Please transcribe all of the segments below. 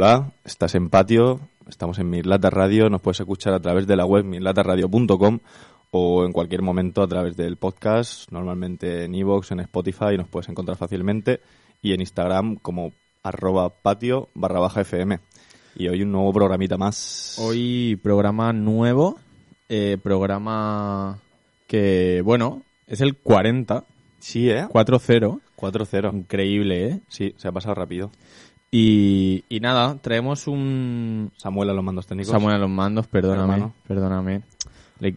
Hola, estás en Patio, estamos en Mislata Radio, nos puedes escuchar a través de la web mislataradio.com o en cualquier momento a través del podcast, normalmente en iVoox, en Spotify, nos puedes encontrar fácilmente y en Instagram como arroba patio barra baja FM. Y hoy un nuevo programita más. Hoy programa nuevo, eh, programa que, bueno, es el 40, Sí, ¿eh? 4-0, 4-0. increíble, ¿eh? Sí, se ha pasado rápido. Y, y nada, traemos un... Samuel a los mandos técnicos. Samuel a los mandos, perdóname, Hermano. perdóname. Le,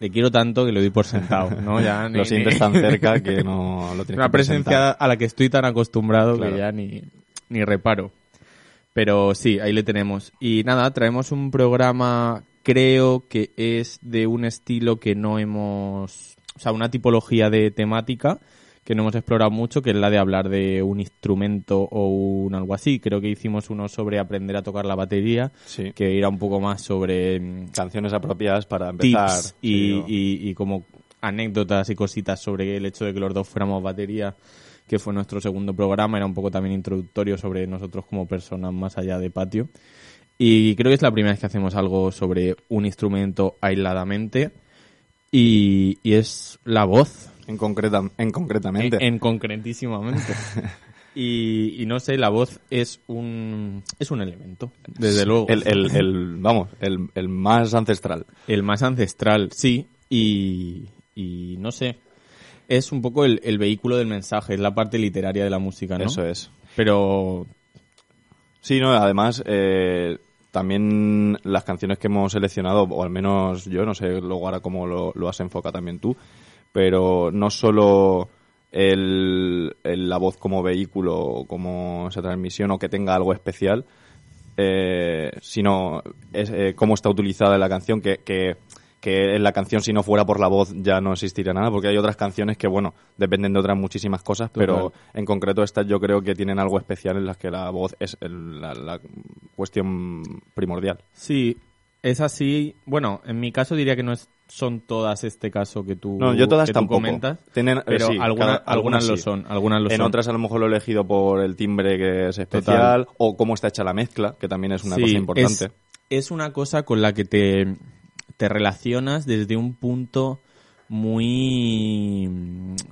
le quiero tanto que lo doy por sentado, ¿no? Ya ni- Lo sientes ni- tan cerca que no lo tienes Una que presentar. presencia a la que estoy tan acostumbrado Claro. que ya ni, ni reparo. Pero sí, ahí le tenemos. Y nada, traemos un programa, creo que es de un estilo que no hemos... O sea, una tipología de temática que no hemos explorado mucho, que es la de hablar de un instrumento o un algo así. Creo que hicimos uno sobre aprender a tocar la batería, Sí. que irá un poco más sobre mm, Canciones apropiadas para empezar. tips y, Sí, y- y como anécdotas y cositas sobre el hecho de que los dos fuéramos batería, que fue nuestro segundo programa, era un poco también introductorio sobre nosotros como personas más allá de patio. Y creo que es la primera vez que hacemos algo sobre un instrumento aisladamente y, y es la voz, en, concreta, en concretamente. en, en concretísimamente. Y, y no sé, la voz es un, es un elemento, desde luego. El, el, el- vamos, el, el más ancestral. El más ancestral, sí. Y, y no sé. Es un poco el, el vehículo del mensaje, es la parte literaria de la música, ¿no? Eso es. Pero Sí, no, además, eh, también las canciones que hemos seleccionado, o al menos yo, no sé luego ahora cómo lo, lo has enfocado también tú, pero no solo el, el- la voz como vehículo, o como esa transmisión, o que tenga algo especial, eh, sino es, eh, cómo está utilizada en la canción, que, que, que en la canción si no fuera por la voz ya no existiría nada, porque hay otras canciones que, bueno, dependen de otras muchísimas cosas, pero Total. en concreto estas yo creo que tienen algo especial en las que la voz es el- la, la cuestión primordial. sí, es así. Bueno, en mi caso diría que no es, son todas este caso que tú, No, yo todas que tú comentas. Tienen- eh, Pero sí, alguna- cada- algunas, lo sí. son, algunas lo En son. otras a lo mejor lo he elegido por el timbre que es especial o cómo está hecha la mezcla, que también es una Sí, cosa importante. Es, es una cosa con la que te, te relacionas desde un punto muy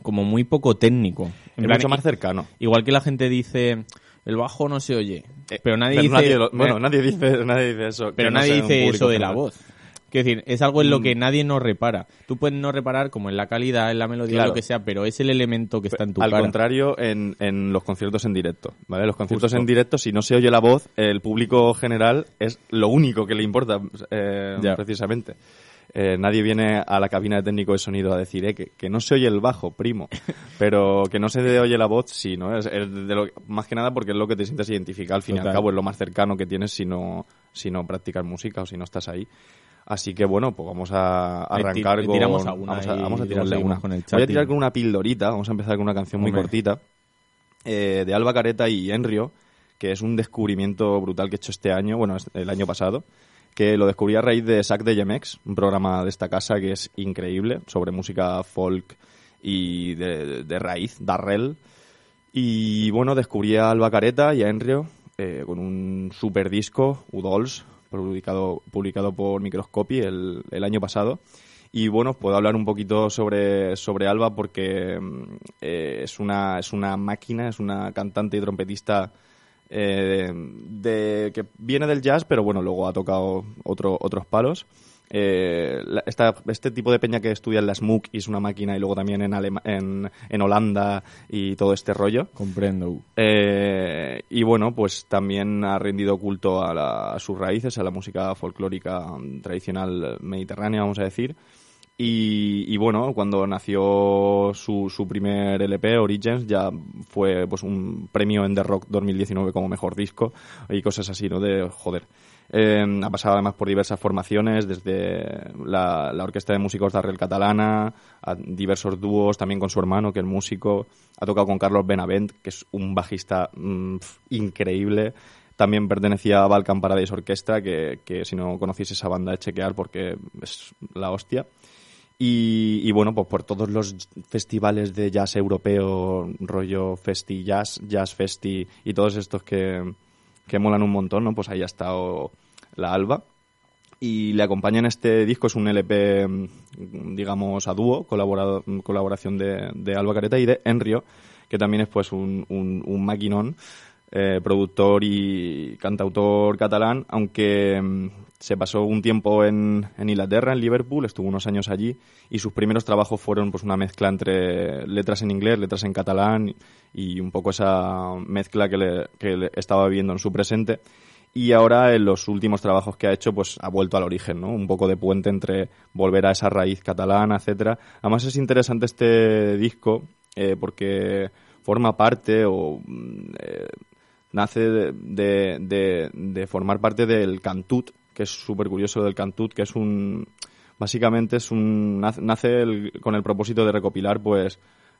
como muy poco técnico. En Es plan, mucho más cercano. Igual que la gente dice el bajo no se oye, pero nadie Pero dice nadie lo- bueno, nadie dice, nadie dice eso. pero no nadie dice eso de la voz. Quiero decir, es algo en lo Mm. que nadie nos repara. Tú puedes no reparar como en la calidad, en la melodía, Claro. lo que sea, pero es el elemento que está en tu Al cara. contrario, en, en los conciertos en directo, ¿vale? Los conciertos Justo. en directo, si no se oye la voz, el público general es lo único que le importa, eh, precisamente. Eh, nadie viene a la cabina de técnico de sonido a decir, eh, que, que no se oye el bajo, primo. Pero que no se oye la voz, sí, ¿no? Es, es de lo, más que nada porque es lo que te sientes identificado. Al fin y al Total. cabo es lo más cercano que tienes si no, si no practicas música o si no estás ahí. Así que bueno, pues vamos a Le arrancar le con... tiramos alguna vamos a, vamos a tirarle una. con el Voy a tirar con una pildorita, vamos a empezar con una canción muy cortita, eh, de Alba Careta y Enrio, que es un descubrimiento brutal que he hecho este año, bueno, el año pasado, que lo descubrí a raíz de Sac de Yemex, un programa de esta casa que es increíble, sobre música folk y de, de raíz, Darrell. Y bueno, descubrí a Alba Careta y a Enrio eh, con un super disco, Udols, publicado, publicado por Microscopy el, el año pasado. Y bueno, puedo hablar un poquito sobre, sobre Alba porque mm, eh, es, una, es una máquina, es una cantante y trompetista eh, de, que viene del jazz, pero bueno, luego ha tocado otro, otros palos. Eh, esta- este tipo de peña que estudia en la SMUC y es una máquina y luego también en, Alema- en, en Holanda y todo este rollo. Comprendo. Eh, y bueno, pues también ha rendido culto a, la- a sus raíces, a la música folclórica mm, tradicional mediterránea, vamos a decir. Y, y bueno, cuando nació su, su primer LP, Origins, ya fue pues un premio en The Rock 2019 como mejor disco y cosas así, ¿no? De joder. Eh, ha pasado además por diversas formaciones, desde la, la Orquesta de Músicos de Arrel Catalana, a diversos dúos, también con su hermano, que es músico. Ha tocado con Carlos Benavent, que es un bajista mm, pf, increíble. También pertenecía a Balkan Paradise Orquestra, que, que si no conocéis esa banda de chequear porque es la hostia. Y, y bueno, pues por todos los festivales de jazz europeo, rollo Festi Jazz, Jazz Festi y todos estos que, que molan un montón, ¿no? Pues ahí ha estado la Alba. Y le acompaña en este disco, es un LP, mm, digamos, a dúo, colaboración de, de Alba Careta y de Enrio, que también es pues un, un, maquinón, eh, productor y cantautor catalán, aunque mm, se pasó un tiempo en, en Inglaterra, en Liverpool, estuvo unos años allí y sus primeros trabajos fueron pues una mezcla entre letras en inglés, letras en catalán y un poco esa mezcla que, le, que estaba viviendo en su presente y ahora en los últimos trabajos que ha hecho pues ha vuelto al origen, ¿no? Un poco de puente entre volver a esa raíz catalana, etcétera. Además es interesante este disco eh, porque forma parte o mm, eh, nace de, de, de, formar parte del cantut, que es súper curioso del cantut, que es un básicamente es un nace el, con el propósito de recopilar pues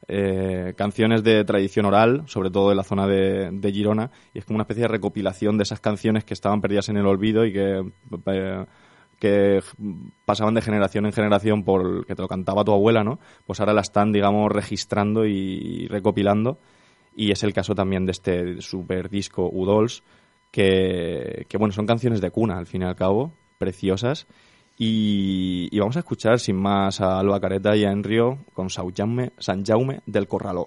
eh, canciones de tradición oral, sobre todo de la zona de, Girona, y es como una especie de recopilación de esas canciones que estaban perdidas en el olvido y que, eh, que pasaban de generación en generación por que te lo cantaba tu abuela, ¿no? Pues ahora la están, digamos, registrando y recopilando, y es el caso también de este super disco Udols, que, que bueno, son canciones de cuna, al fin y al cabo, preciosas, y, vamos a escuchar sin más a Alba Careta y a Enrio con San Jaume, San Jaume del Corraló.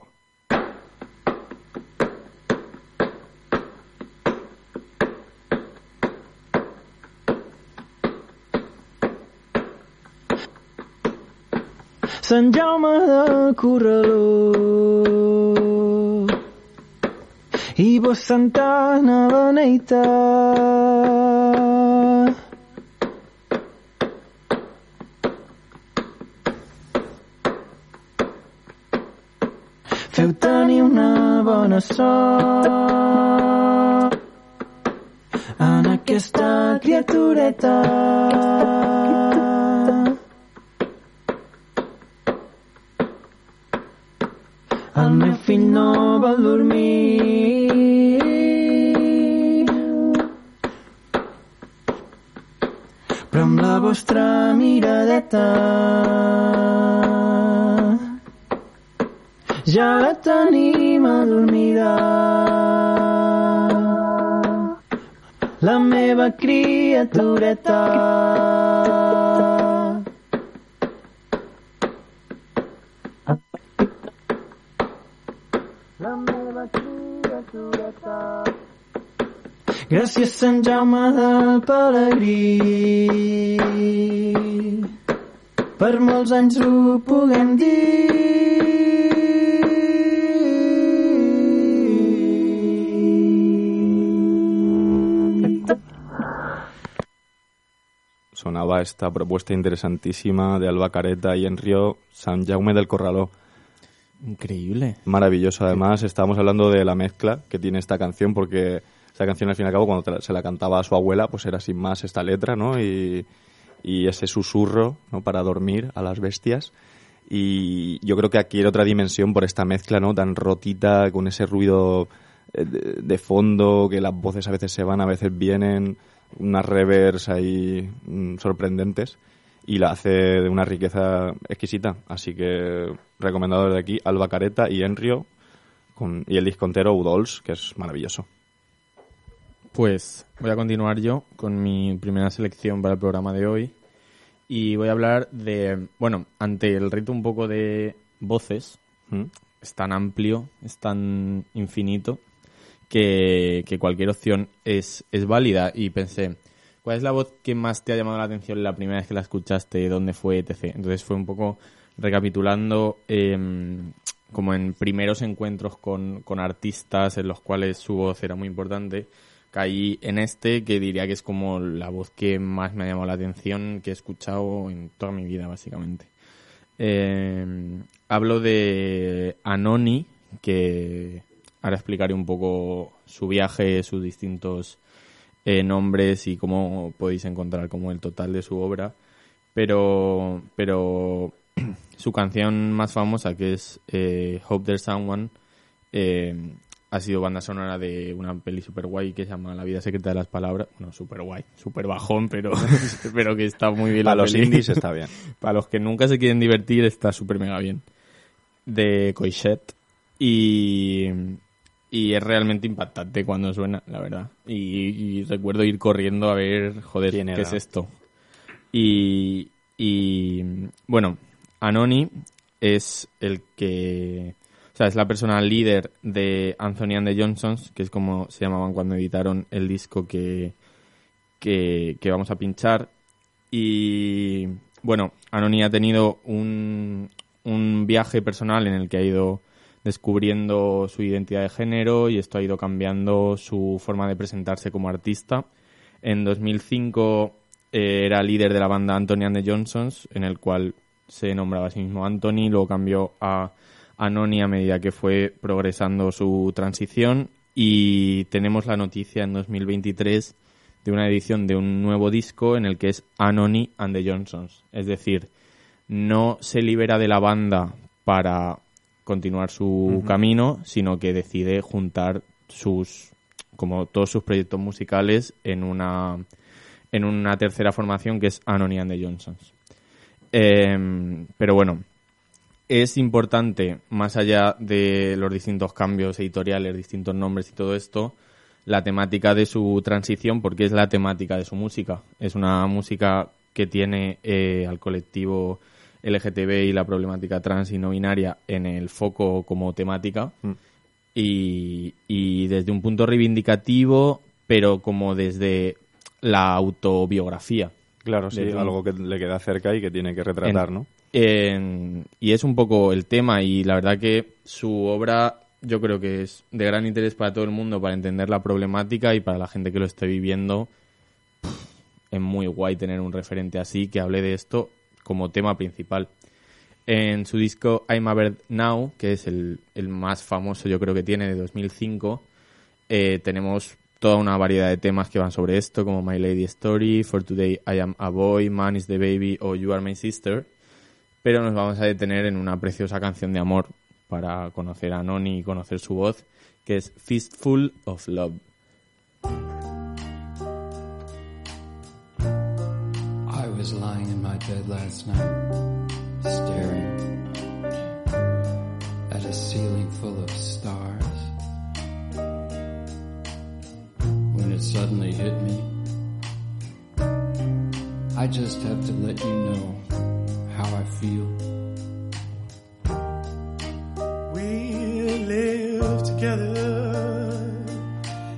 Sant Jaume del Corraló i vos Santana feu bona sort en aquesta criatureta. El molts anys ho puguem dir. Sonaba esta propuesta interesantísima de Alba Careta y Enrio San Jaume del Corraló. Increíble. Maravilloso, además, estábamos hablando de la mezcla que tiene esta canción, porque esta canción, al fin y al cabo, cuando la- se la cantaba a su abuela, pues era sin más esta letra, ¿no? Y, y ese susurro, ¿no? Para dormir a las bestias. Y yo creo que adquiere otra dimensión por esta mezcla, ¿no? Tan rotita, con ese ruido eh, de, fondo, que las voces a veces se van, a veces vienen, unas revers ahí mm, sorprendentes y la hace de una riqueza exquisita. Así que recomendado desde aquí Alba Careta y Enrio con, y el disco entero Udols, que es maravilloso. Pues voy a continuar yo con mi primera selección para el programa de hoy. Y voy a hablar de, bueno, ante el reto un poco de voces, ¿Mm? es tan amplio, es tan infinito, que, que cualquier opción es, es válida. Y pensé, ¿cuál es la voz que más te ha llamado la atención la primera vez que la escuchaste? ¿Dónde fue? etc. Entonces fue un poco recapitulando em, como en primeros encuentros con, con artistas en los cuales su voz era muy importante. Caí en este, que diría que es como la voz que más me ha llamado la atención, que he escuchado en toda mi vida, básicamente. Eh, hablo de Anoni, que ahora explicaré un poco su viaje, sus distintos eh, nombres y cómo podéis encontrar como el total de su obra. Pero, pero su canción más famosa, que es eh, Hope There's Someone, eh, ha sido banda sonora de una peli super guay que se llama La vida secreta de las palabras. Bueno, super guay, super bajón, pero, pero que está muy bien Para la los peli. indies está bien. Para los que nunca se quieren divertir, está súper mega bien. De Coixet. Y, y es realmente impactante cuando suena, la verdad. Y, y recuerdo ir corriendo a ver, joder, ¿Quién ¿qué es esto? Y, y bueno, Anoni es el que, o sea, es la persona líder de Anthony and the Johnsons, que es como se llamaban cuando editaron el disco que, que, vamos a pinchar. Y bueno, Anoni ha tenido un, un viaje personal en el que ha ido descubriendo su identidad de género y esto ha ido cambiando su forma de presentarse como artista. En 2005 eh, era líder de la banda Anthony and the Johnsons, en el cual se nombraba a sí mismo Anthony, luego cambió a Anoni a medida que fue progresando su transición y tenemos la noticia en 2023 de una edición de un nuevo disco en el que es Anony and the Johnsons. Es decir, no se libera de la banda para continuar su camino, sino que decide juntar sus como todos sus proyectos musicales en una en una tercera formación que es Anony and the Johnsons. Em, pero bueno, es importante, más allá de los distintos cambios editoriales, distintos nombres y todo esto, la temática de su transición, porque es la temática de su música. Es una música que tiene eh, al colectivo LGTB y la problemática trans y no binaria en el foco como temática. Mm. Y, y desde un punto reivindicativo, pero como desde la autobiografía. Claro, sí, algo que le queda cerca y que tiene que retratar, En- ¿no? Y es un poco el tema y la verdad que su obra yo creo que es de gran interés para todo el mundo para entender la problemática y para la gente que lo esté viviendo es muy guay tener un referente así que hable de esto como tema principal. En su disco I'm a Bird Now, que es el, el más famoso yo creo que tiene de 2005, eh, tenemos toda una variedad de temas que van sobre esto, como My Lady Story, For Today I Am a Boy, Man is the Baby o You Are My Sister. Pero nos vamos a detener en una preciosa canción de amor para conocer a Noni y conocer su voz, que es Fistful of Love. I was lying in my bed last night, staring at a ceiling full of stars. When it suddenly hit me, I just have to let you know how I feel. We live together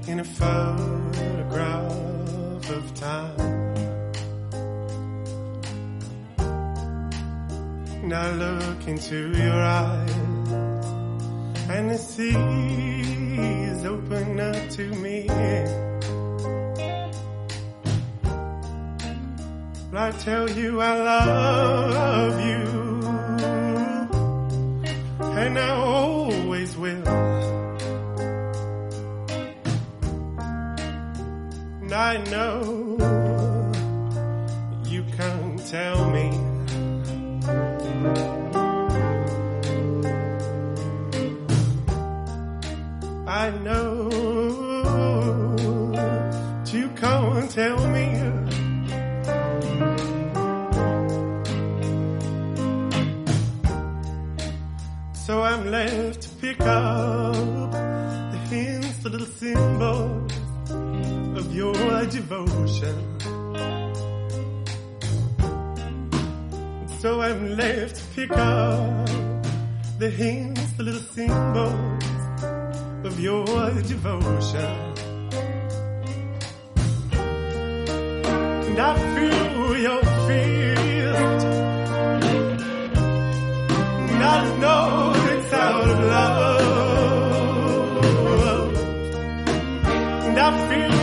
in a photograph of time. And I look into your eyes, and the seas open up to me. I tell you I love you and I always will. And I know you can't tell me. I know you can't tell me. So I'm left to pick up the hints, the little symbols of your devotion. So I'm left to pick up the hints, the little symbols of your devotion. And I feel your fist. And I know love. And I feel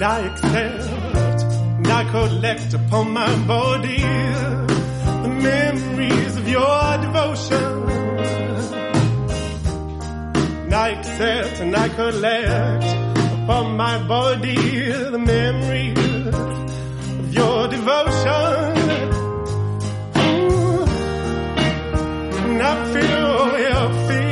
And I accept and I collect upon my body the memories of your devotion. like salt and I collect upon my body the memories of your devotion. Ooh, and I feel your fears.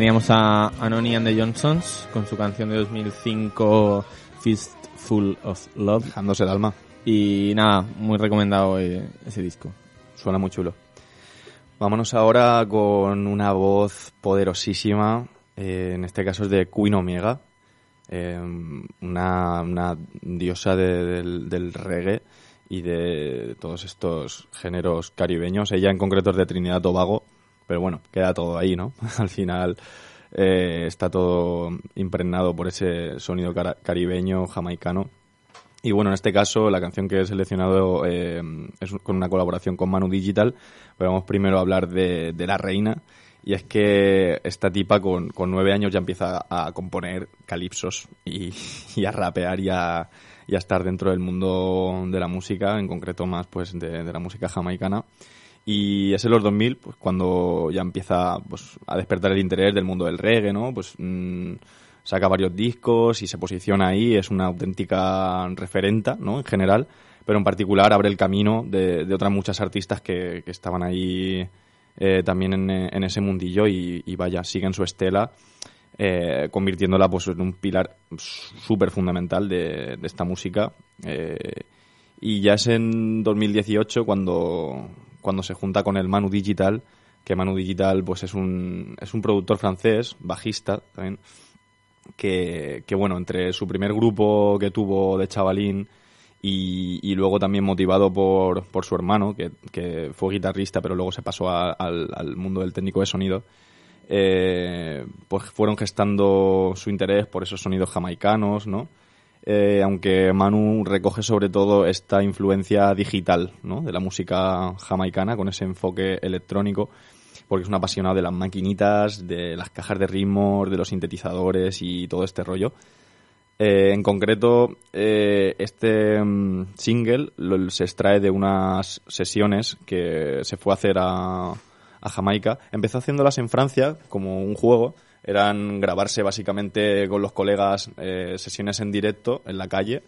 Teníamos a Anony and the Johnsons con su canción de 2005 Fistful of Love. Dejándose el alma. Y nada, muy recomendado eh, ese disco. Suena muy chulo. Vámonos ahora con una voz poderosísima. eh, en este caso es de Queen Omega. eh, una, una diosa de- del, del reggae y de todos estos géneros caribeños. Ella en concreto es de Trinidad Tobago. Pero bueno, queda todo ahí, ¿no? Al final eh, está todo impregnado por ese sonido caribeño, jamaicano. Y bueno, en este caso la canción que he seleccionado eh, es con una colaboración con Manu Digital, pero vamos primero a hablar de, de La Reina. Y es que esta tipa con, con nueve años ya empieza a componer calipsos y, y a rapear y a, y a estar dentro del mundo de la música, en concreto más pues de, de la música jamaicana. Y es en los 2000, pues cuando ya empieza pues, a despertar el interés del mundo del reggae, ¿no? Pues mm, saca varios discos y se posiciona ahí, es una auténtica referenta, ¿no? En general, pero en particular abre el camino de, de otras muchas artistas que, estaban ahí eh, también en, ese mundillo y, y vaya, siguen su estela, eh, convirtiéndola pues en un pilar súper fundamental de, de esta música. eh, y ya es en 2018 cuando, cuando se junta con el Manu Digital, que Manu Digital pues es un, es un productor francés, bajista también, que, que, bueno, entre su primer grupo que tuvo de chavalín y, y luego también motivado por, por su hermano, que, que fue guitarrista pero luego se pasó a- al, al mundo del técnico de sonido, eh, pues fueron gestando su interés por esos sonidos jamaicanos, ¿no? Eh, aunque Manu recoge sobre todo esta influencia digital ¿no? de la música jamaicana con ese enfoque electrónico, porque es un apasionado de las maquinitas, de las cajas de ritmos, de los sintetizadores y todo este rollo. Eh, en concreto, eh, este mm, single se extrae de unas sesiones que se fue a hacer a, a Jamaica. Empezó haciéndolas en Francia como un juego. Eran grabarse básicamente con los colegas eh, sesiones en directo en la calle.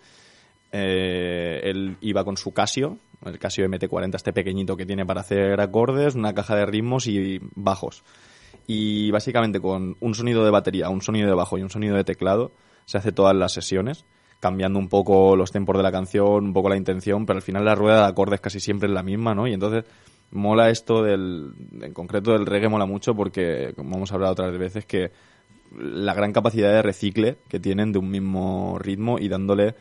Eh, él iba con su Casio, el Casio MT40, este pequeñito que tiene para hacer acordes, una caja de ritmos y bajos. Y básicamente con un sonido de batería, un sonido de bajo y un sonido de teclado se hace todas las sesiones, cambiando un poco los tempos de la canción, un poco la intención, pero al final la rueda de acordes casi siempre es la misma, ¿no? Y entonces mola esto del, en concreto del reggae mola mucho porque, como hemos hablado otras veces, que la gran capacidad de recicle que tienen de un mismo ritmo y dándole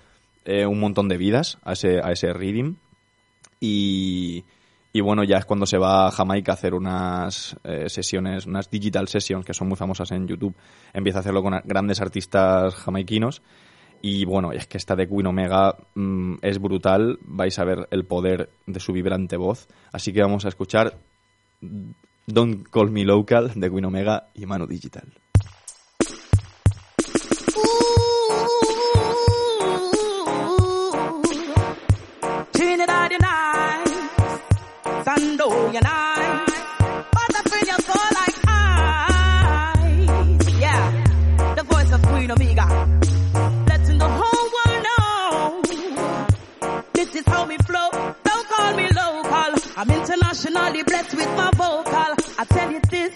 eh, un montón de vidas a ese, a ese rhythm. Y, y bueno, ya es cuando se va a Jamaica a hacer unas eh, sesiones, unas digital sessions que son muy famosas en YouTube. Empieza a hacerlo con grandes artistas jamaiquinos. Y bueno, es que esta de Queen Omega mm, es brutal. Vais a ver el poder de su vibrante voz. Así que vamos a escuchar Don't Call Me Local de Queen Omega y Mano Digital. Internationally blessed with my vocal. I tell you this,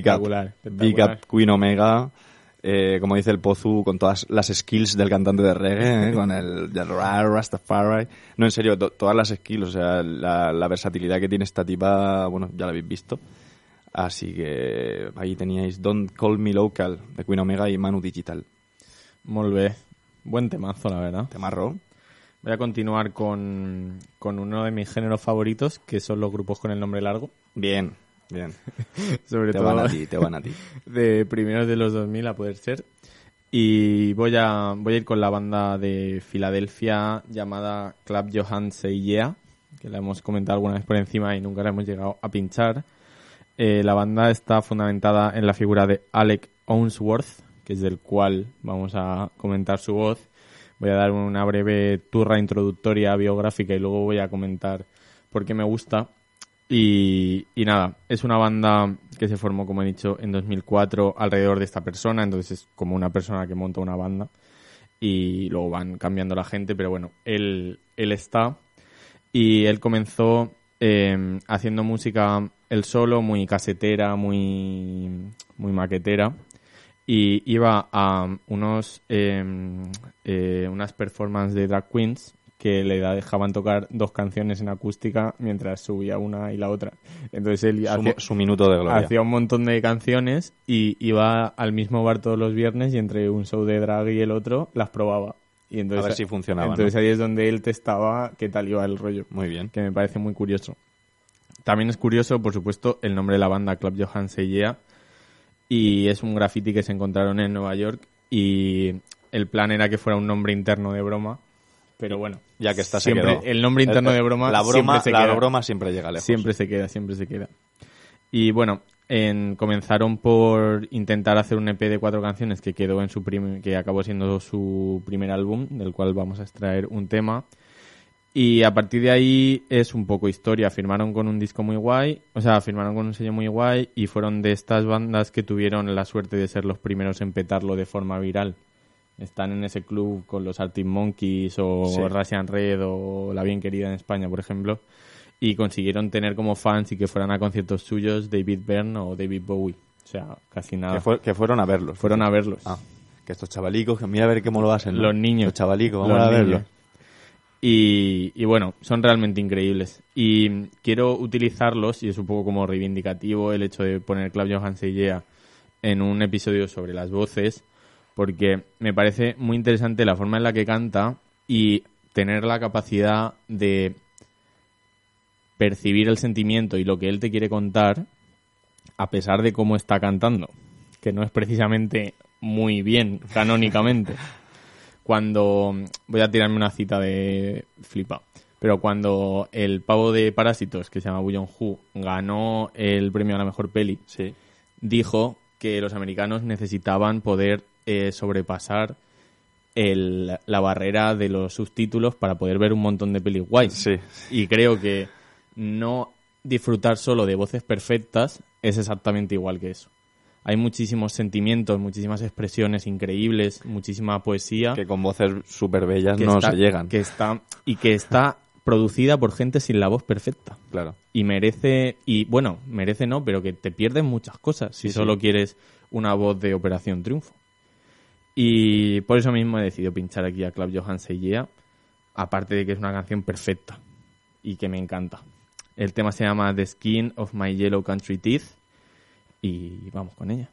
Espectacular, Big Queen Omega. Eh, como dice el Pozu, con todas las skills del cantante de reggae, ¿eh? con el, el ra- Rastafari. No, en serio, to- todas las skills, o sea, la, la versatilidad que tiene esta tipa, bueno, ya la habéis visto. Así que ahí teníais Don't Call Me Local de Queen Omega y Manu Digital. Molt bé. Buen temazo, la verdad. ¿Te marro? Voy a continuar con, con uno de mis géneros favoritos, que son los grupos con el nombre largo. Bien, bien. Sobre Te todo van a ti, te van a ti. de primeros de los 2000 a poder ser. Y voy a, voy a ir con la banda de Filadelfia llamada Club Johan Yeah, que la hemos comentado alguna vez por encima y nunca la hemos llegado a pinchar. Eh, la banda está fundamentada en la figura de Alec Ownsworth, que es del cual vamos a comentar su voz. Voy a dar una breve turra introductoria biográfica y luego voy a comentar por qué me gusta. Y, nada, es una banda que se formó, como he dicho, en 2004 alrededor de esta persona, entonces es como una persona que monta una banda y luego van cambiando la gente, pero bueno, él, él está. Y él comenzó eh, haciendo música él solo, muy casetera, muy, muy maquetera. Y iba a unos eh, eh, unas performances de drag queens que le dejaban tocar dos canciones en acústica mientras subía una y la otra. Entonces él Su, hacía, su minuto de gloria. hacía un montón de canciones y iba al mismo bar todos los viernes y entre un show de drag y el otro las probaba. Y entonces, A ver si funcionaba, Entonces ahí es donde él testaba qué tal iba el rollo Muy bien. que me parece muy curioso. También es curioso, por supuesto, el nombre de la banda, Club Johan Seyea, y es un graffiti que se encontraron en Nueva York y el plan era que fuera un nombre interno de broma, pero bueno, Ya que está se siempre quedó. el nombre interno El- de broma la broma, siempre se la queda. broma siempre llega lejos. Siempre se queda, siempre se queda. Y bueno, en- comenzaron por intentar hacer un EP de cuatro canciones que quedó en su prim- que acabó siendo su primer álbum, del cual vamos a extraer un tema. Y a partir de ahí es un poco historia. Firmaron con un disco muy guay, o sea, firmaron con un sello muy guay y fueron de estas bandas que tuvieron la suerte de ser los primeros en petarlo de forma viral. Están en ese club con los Arctic Monkeys o Sí. Russian Red o La Bien Querida en España, por ejemplo. Y consiguieron tener como fans y que fueran a conciertos suyos David Byrne o David Bowie. O sea, casi nada. Que, fue- que fueron a verlos. Fueron a verlos. Ah, que estos chavalicos, que mira a ver cómo lo hacen. ¿no? Los niños. Los chavalicos, vamos Los a verlos. Y, y bueno, son realmente increíbles. Y quiero utilizarlos, y es un poco como reivindicativo el hecho de poner Club Johan Seyea en un episodio sobre las voces, porque me parece muy interesante la forma en la que canta y tener la capacidad de percibir el sentimiento y lo que él te quiere contar a pesar de cómo está cantando, que no es precisamente muy bien canónicamente cuando voy a tirarme una cita de flipa pero cuando el pavo de Parásitos que se llama Woo Hu ganó el premio a la mejor peli Sí. dijo que los americanos necesitaban poder eh, sobrepasar el- la barrera de los subtítulos para poder ver un montón de pelis guays Sí. y creo que no disfrutar solo de voces perfectas es exactamente igual que eso hay muchísimos sentimientos, muchísimas expresiones increíbles, muchísima poesía Que con voces súper bellas no está- se llegan. que está y que está producida por gente sin la voz perfecta Claro. y merece y bueno merece no pero que te pierdes muchas cosas si Sí, solo sí. quieres una voz de Operación Triunfo y por eso mismo he decidido pinchar aquí a Club Johan Seyea aparte de que es una canción perfecta y que me encanta. El tema se llama The Skin of My Yellow Country Teeth y vamos con ella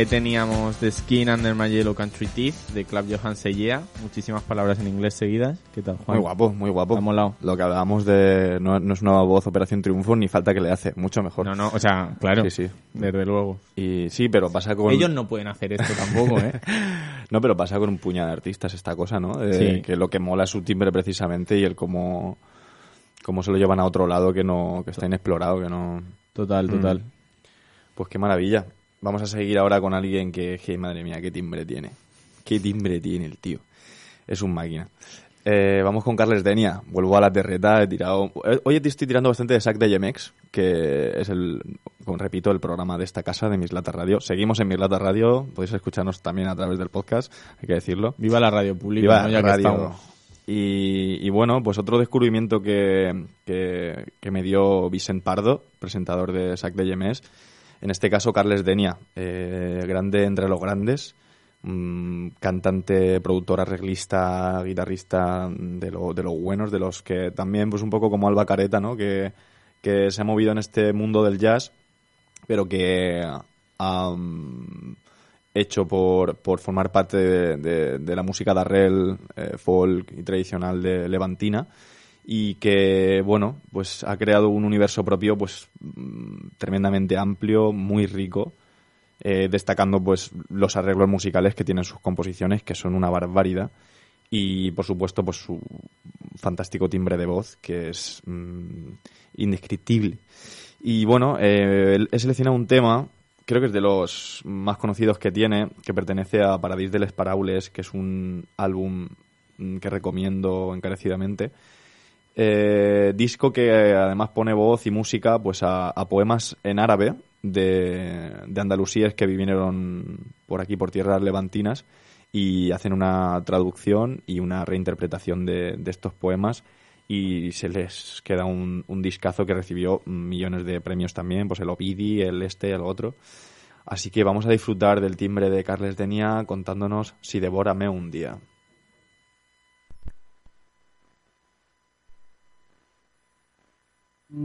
Ahí teníamos The Skin Under My Yellow Country Teeth de Club Johan Seyea. Muchísimas palabras en inglés seguidas. ¿Qué tal, Juan? Muy guapo, muy guapo. Ha molado. Lo que hablábamos de no, no es nueva voz Operación Triunfo ni falta que le hace, mucho mejor. No, no, o sea, claro. Sí, sí. Desde luego. Y sí, pero pasa con Ellos no pueden hacer esto tampoco, ¿eh? No, pero pasa con un puñado de artistas esta cosa, ¿no? De Sí. Que lo que mola es su timbre precisamente y el cómo, cómo se lo llevan a otro lado que no que está inexplorado, que no... Total, total. Pues qué maravilla. Vamos a seguir ahora con alguien que, que, madre mía, qué timbre tiene. Qué timbre tiene el tío. Es un máquina. Eh, vamos con Carles Denia. Vuelvo a la terreta. He tirado. eh, Hoy te estoy tirando bastante de Sac de Yemex, que es el, como repito, el programa de esta casa de Mislata Radio. Seguimos en Mislata Radio. Podéis escucharnos también a través del podcast, hay que decirlo. Viva la radio pública, Viva ¿no? Ya radio. Y, y bueno, pues otro descubrimiento que, que, que me dio Vicent Pardo, presentador de Sac de Yemes, en este caso Carles Denia, eh, grande entre los grandes, mm, cantante, productor, arreglista, guitarrista de, lo, de los buenos, de los que también, pues un poco como Alba Careta, ¿no? Que, que se ha movido en este mundo del jazz, pero que ha mm, hecho por, por formar parte de, la música de arrel, eh, folk y tradicional de Levantina y que, bueno, pues ha creado un universo propio pues mm, tremendamente amplio, muy rico, eh, destacando pues los arreglos musicales que tienen sus composiciones, que son una barbaridad, y por supuesto pues su fantástico timbre de voz, que es mm, indescriptible. Y bueno, eh, he seleccionado un tema, creo que es de los más conocidos que tiene, que pertenece a Paradis de les Paraules, que es un álbum mm, que recomiendo encarecidamente. Eh, disco que eh, además pone voz y música pues a, poemas en árabe de, de andalusíes que vinieron por aquí, por tierras levantinas, y hacen una traducción y una reinterpretación de, de estos poemas y se les queda un, un discazo que recibió millones de premios también, pues el Ovidi, el este, el otro. Así que vamos a disfrutar del timbre de Carles Denia contándonos si devórame un día. Si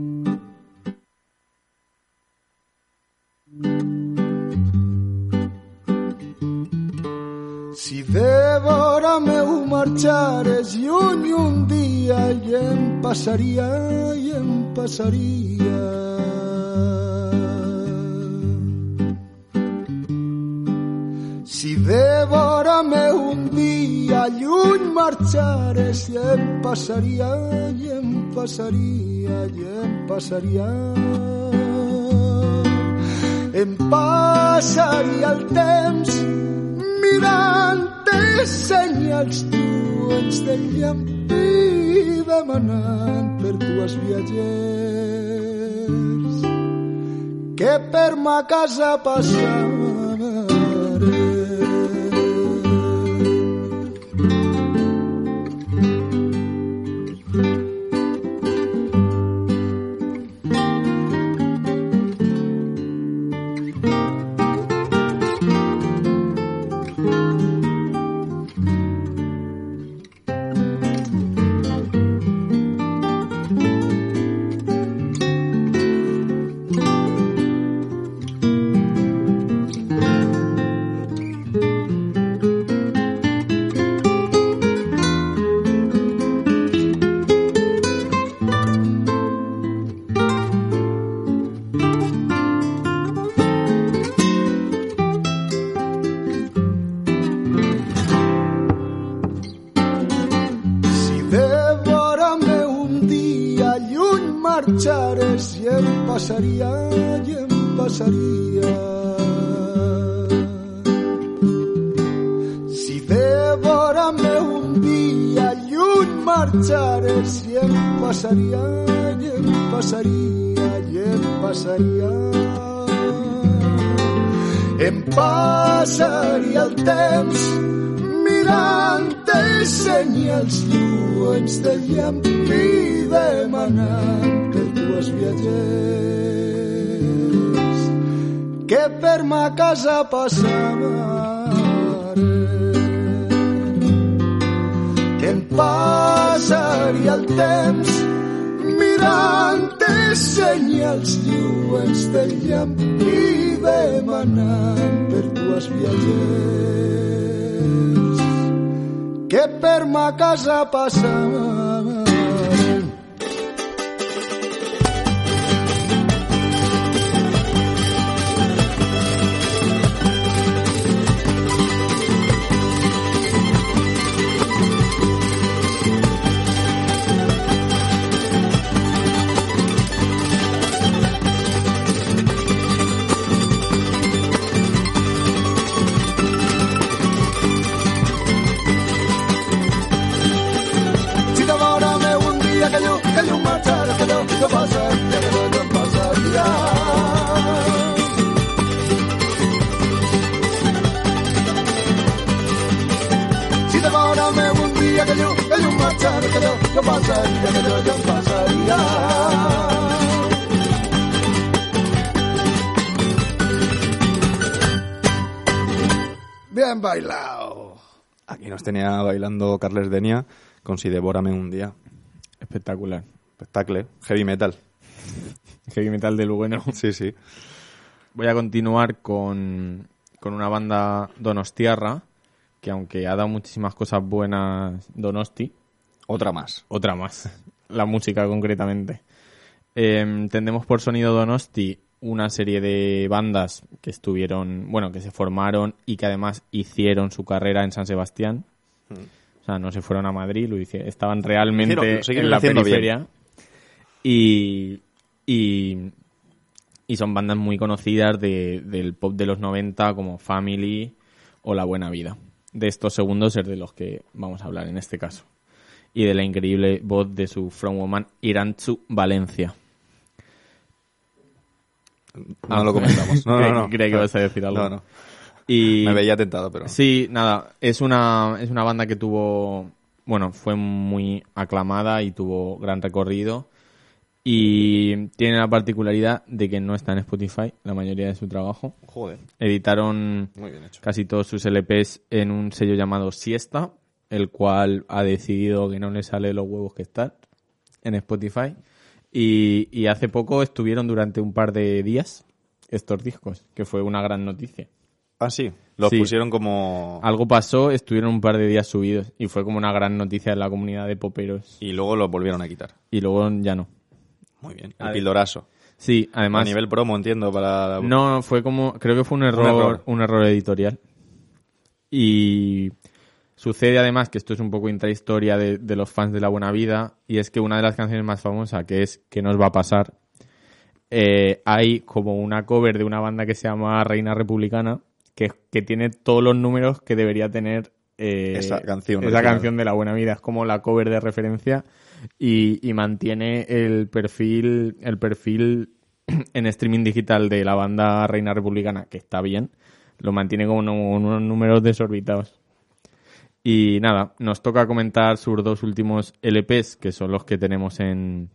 devora meu marxares lluny un dia i em passaria, i em passaria. Si devora meu un dia lluny marxares i em passaria, i em passaria, i em passaria. Em passaria el temps mirant senyals lluents del llampí demanant per dues viatgers que per ma casa passaré. Que per ma casa passaré. Em passaria el temps mirant els senyals lluents del llampí demanant per dues dels viatgers que per ma casa passen. Que que jo, que passaria. Bien bailado. Aquí nos tenía bailando Carles Denia con Si devórame un día. Espectacular. Espectacle, heavy metal. Heavy metal del bueno. Sí, sí. Voy a continuar con, con una banda donostiarra, que aunque ha dado muchísimas cosas buenas Donosti, Otra más. otra más, la música concretamente. Eh, entendemos por sonido Donosti una serie de bandas que estuvieron, bueno, que se formaron y que además hicieron su carrera en San Sebastián. O sea, no se fueron a Madrid, lo estaban realmente Hicieron- en la periferia. Y, y, y son bandas muy conocidas de- del pop de los 90 como Family o La Buena Vida. De estos segundos es de los que vamos a hablar en este caso. Y de la increíble voz de su frontwoman Irantzu Valencia. No lo comentamos. No, no, no. Creí que ibas a decir algo. No, no. Y Me veía tentado, pero... Sí, nada, es una, es una banda que tuvo, bueno, fue muy aclamada y tuvo gran recorrido. Y tiene la particularidad de que no está en Spotify la mayoría de su trabajo. Joder, Editaron muy bien hecho. casi todos sus LPs en un sello llamado Siesta, el cual ha decidido que no le sale los huevos que están en Spotify. Y, y hace poco estuvieron durante un par de días estos discos, que fue una gran noticia. Ah, sí. Los Sí. pusieron como... Algo pasó, estuvieron un par de días subidos y fue como una gran noticia en la comunidad de poperos. Y luego los volvieron a quitar. Y luego ya no. Muy bien. A El pildorazo. Sí, A además... nivel promo, entiendo, para... No, fue como... Creo que fue un error, error. un error editorial. Y sucede además que esto es un poco intrahistoria de, de los fans de La Buena Vida y es que una de las canciones más famosas, que es ¿Qué nos va a pasar? eh, hay como una cover de una banda que se llama Reina Republicana que, que tiene todos los números que debería tener eh, Esa canción esa canción de La Buena Vida. Es como la cover de referencia y, y mantiene el perfil, el perfil en streaming digital de la banda Reina Republicana, que está bien, lo mantiene con uno- unos números desorbitados. Y nada, nos toca comentar sus dos últimos LPs, que son los que tenemos en,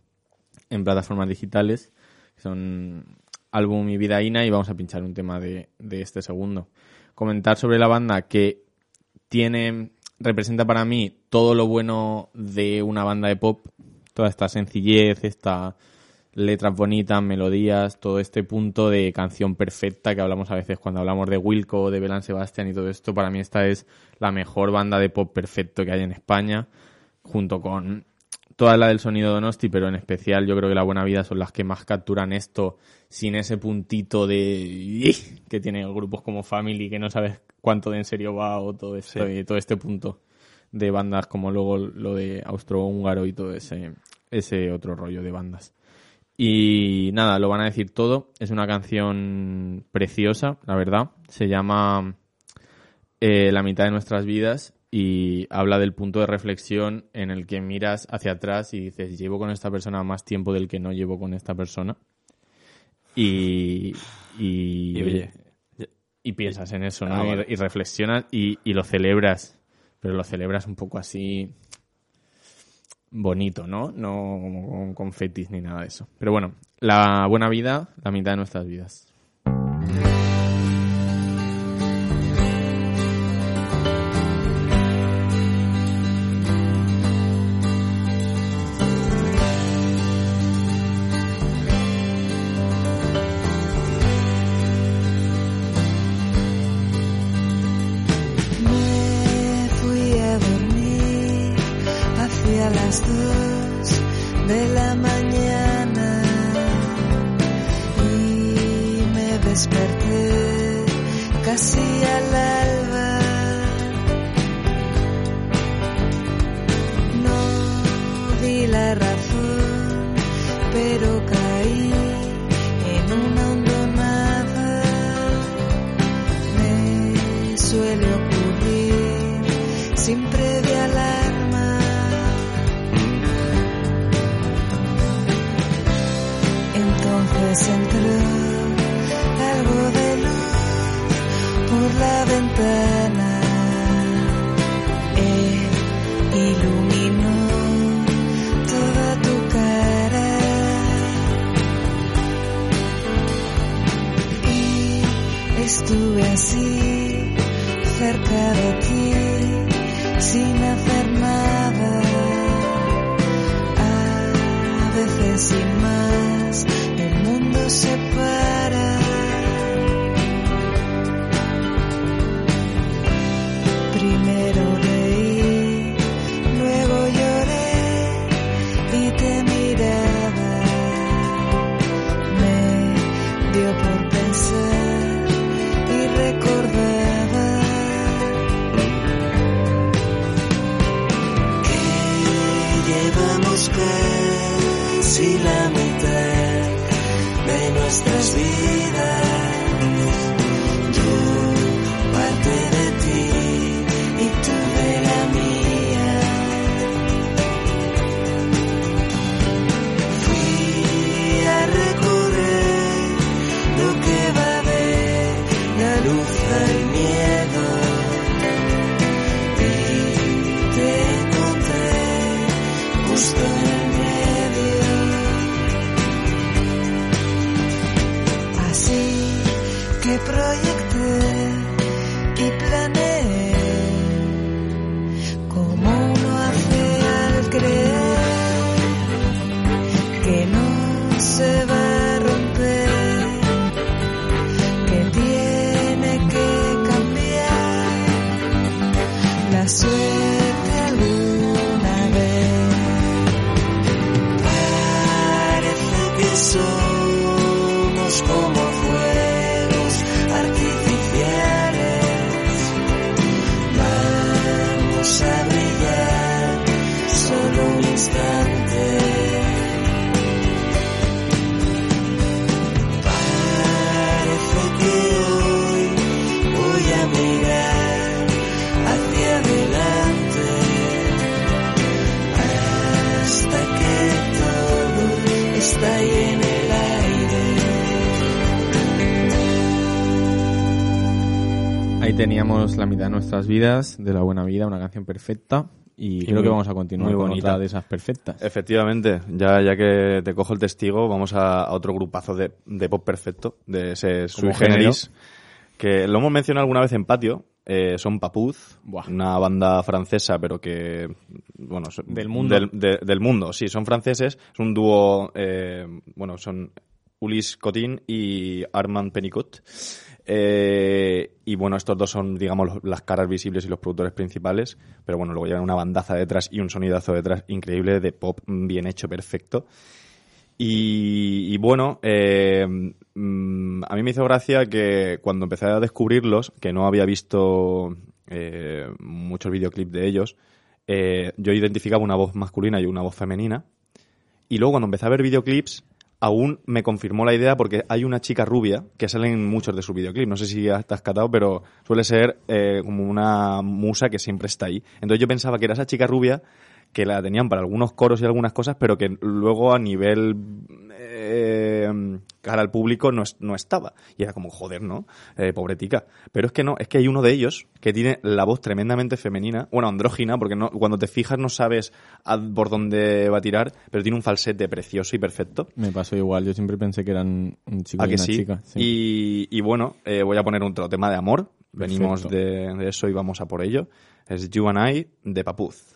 en plataformas digitales, son álbum y vida Ina, y vamos a pinchar un tema de, de este segundo. Comentar sobre la banda que tiene, representa para mí todo lo bueno de una banda de pop, toda esta sencillez, esta letras bonitas, melodías, todo este punto de canción perfecta que hablamos a veces cuando hablamos de Wilco, de Belan Sebastián y todo esto. Para mí esta es la mejor banda de pop perfecto que hay en España, junto con toda la del sonido Donosti, pero en especial yo creo que La Buena Vida son las que más capturan esto sin ese puntito de que tiene grupos como Family que no sabes cuánto de en serio va o todo esto todo este punto de bandas como luego lo de Austrohúngaro y todo ese ese otro rollo de bandas. Y nada, lo van a decir todo. Es una canción preciosa, la verdad. Se llama eh, La mitad de nuestras vidas y habla del punto de reflexión en el que miras hacia atrás y dices, llevo con esta persona más tiempo del que no llevo con esta persona. Y, y, Y oye, y piensas en eso, ¿no? Ah, Y- reflexionas y, y lo celebras, pero lo celebras un poco así bonito, ¿no? No como con confetis ni nada de eso. Pero bueno, la buena vida, la mitad de nuestras vidas. Casi la mitad de nuestras vidas. Vidas, de la buena vida, una canción perfecta. Y, creo muy- que vamos a continuar con otra de esas perfectas. Efectivamente, ya, ya que te cojo el testigo, vamos a, a otro grupazo de, de pop perfecto, de ese generis, que lo hemos mencionado alguna vez en patio, eh, son Papuz, Buah. una banda francesa, pero que, bueno, Del mundo. Del, de- del mundo, sí, son franceses, es un dúo, eh, bueno, son Ulysse Cotin y Armand Penicot. Eh, y bueno, estos dos son, digamos, las caras visibles y los productores principales. Pero bueno, luego llevan una bandaza detrás y un sonidazo detrás increíble de pop bien hecho, perfecto. Y, bueno, eh, mm, a mí me hizo gracia que cuando empecé a descubrirlos, que no había visto eh, muchos videoclips de ellos, yo identificaba una voz masculina y una voz femenina. Y luego cuando empecé a ver videoclips, aún me confirmó la idea porque hay una chica rubia que sale en muchos de sus videoclips. No sé si has catado, pero suele ser eh, como una musa que siempre está ahí. Entonces yo pensaba que era esa chica rubia que la tenían para algunos coros y algunas cosas, pero que luego a nivel eh, cara al público no, es- no estaba. Y era como, joder, ¿no? Eh, pobretica. Pero es que no, es que hay uno de ellos que tiene la voz tremendamente femenina, bueno, andrógina, porque no, cuando te fijas no sabes a- por dónde va a tirar, pero tiene un falsete precioso y perfecto. Me pasó igual, yo siempre pensé que eran un chico ¿A y que una sí? chica. sí. Y, y bueno, eh, voy a poner otro tema de amor. Venimos de, de eso y vamos a por ello. Es You and I de Papuz.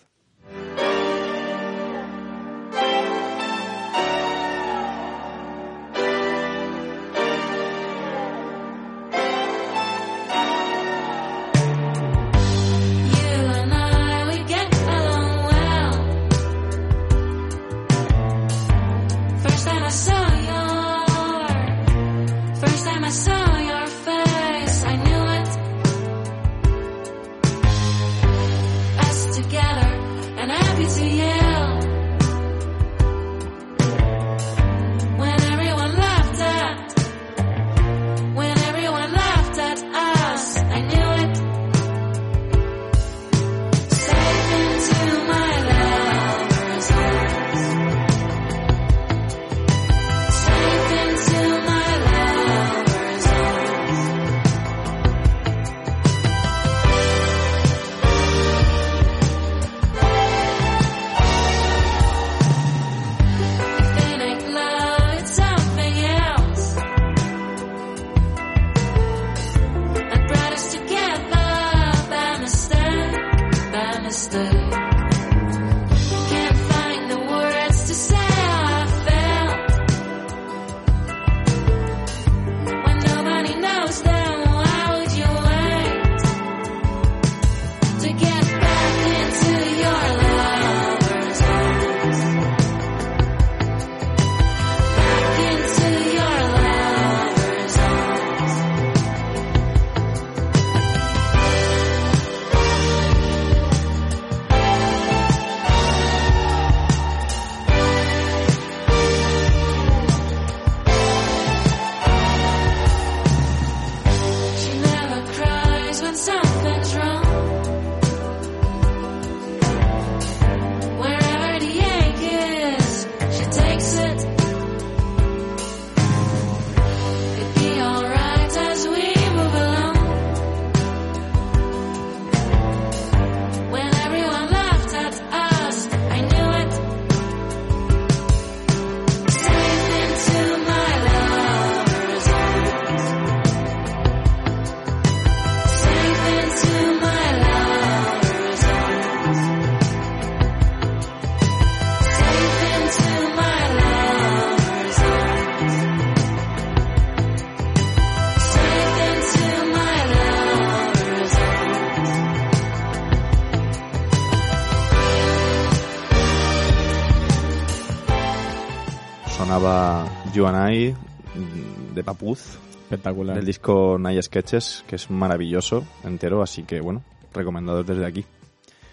Sonaba You and I mm, de Papuz, Espectacular. del disco Night Sketches, que es maravilloso, entero, así que bueno, recomendado desde aquí.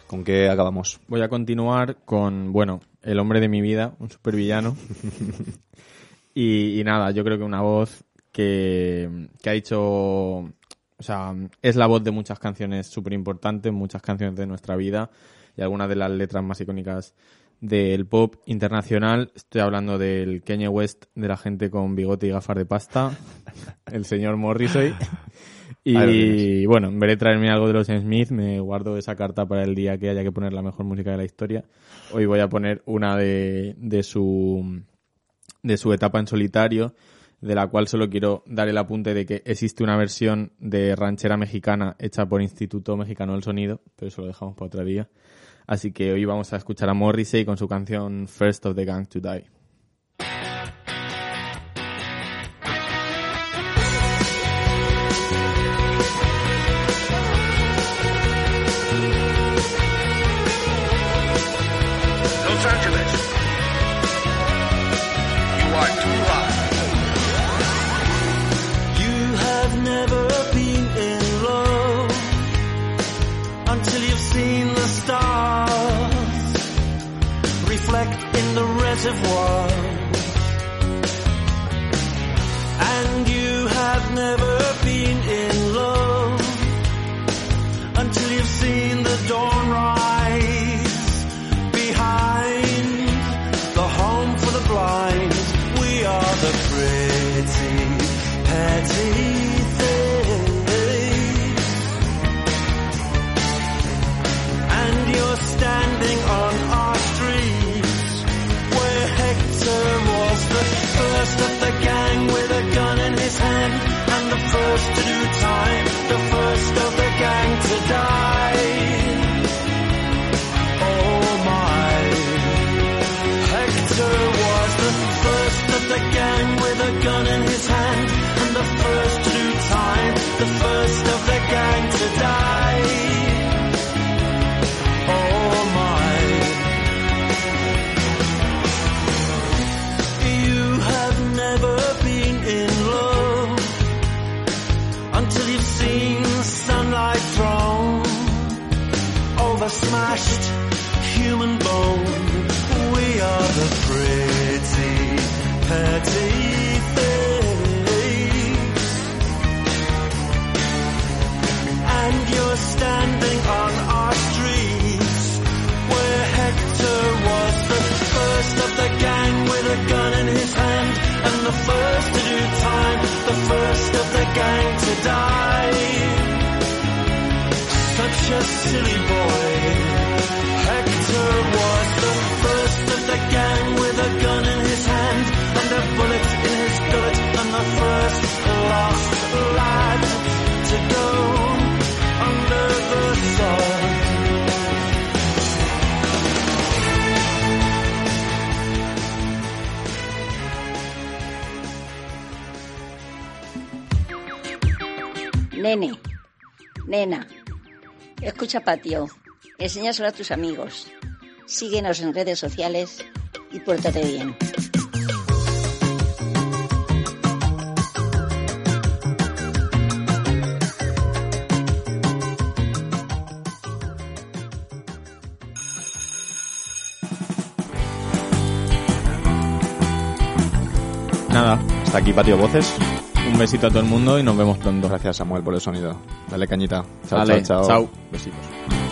¿Con qué acabamos? Voy a continuar con, bueno, El hombre de mi vida, un supervillano. y, y nada, yo creo que una voz que, que ha dicho, o sea, es la voz de muchas canciones súper importantes, muchas canciones de nuestra vida y algunas de las letras más icónicas del pop internacional. Estoy hablando del Kanye West, de la gente con bigote y gafas de pasta, el señor Morrissey. Y tienes. bueno, en vez de traerme algo de los Smith, me guardo esa carta para el día que haya que poner la mejor música de la historia. Hoy voy a poner una de, de su de su etapa en solitario, de la cual solo quiero dar el apunte de que existe una versión de ranchera mexicana hecha por Instituto Mexicano del Sonido, pero eso lo dejamos para otro día. Así que hoy vamos a escuchar a Morrissey con su canción First of the Gang to Die. Over smashed human bone. We are the pretty, petty things. And you're standing on our streets where Hector was the first of the gang with a gun in his hand and the first to do time, the first of the gang to die. A silly boy. Hector was the first of the gang with a gun in his hand and a bullet in his gullet and the first last lad to go under the sun. Nene, nena, escucha patio, enséñaselo a tus amigos, síguenos en redes sociales y pórtate bien. Nada, Hasta aquí Patio Voces. Un besito a todo el mundo y nos vemos pronto. Gracias Samuel por el sonido. Dale cañita. Chao, chao, chao. chao. Besitos.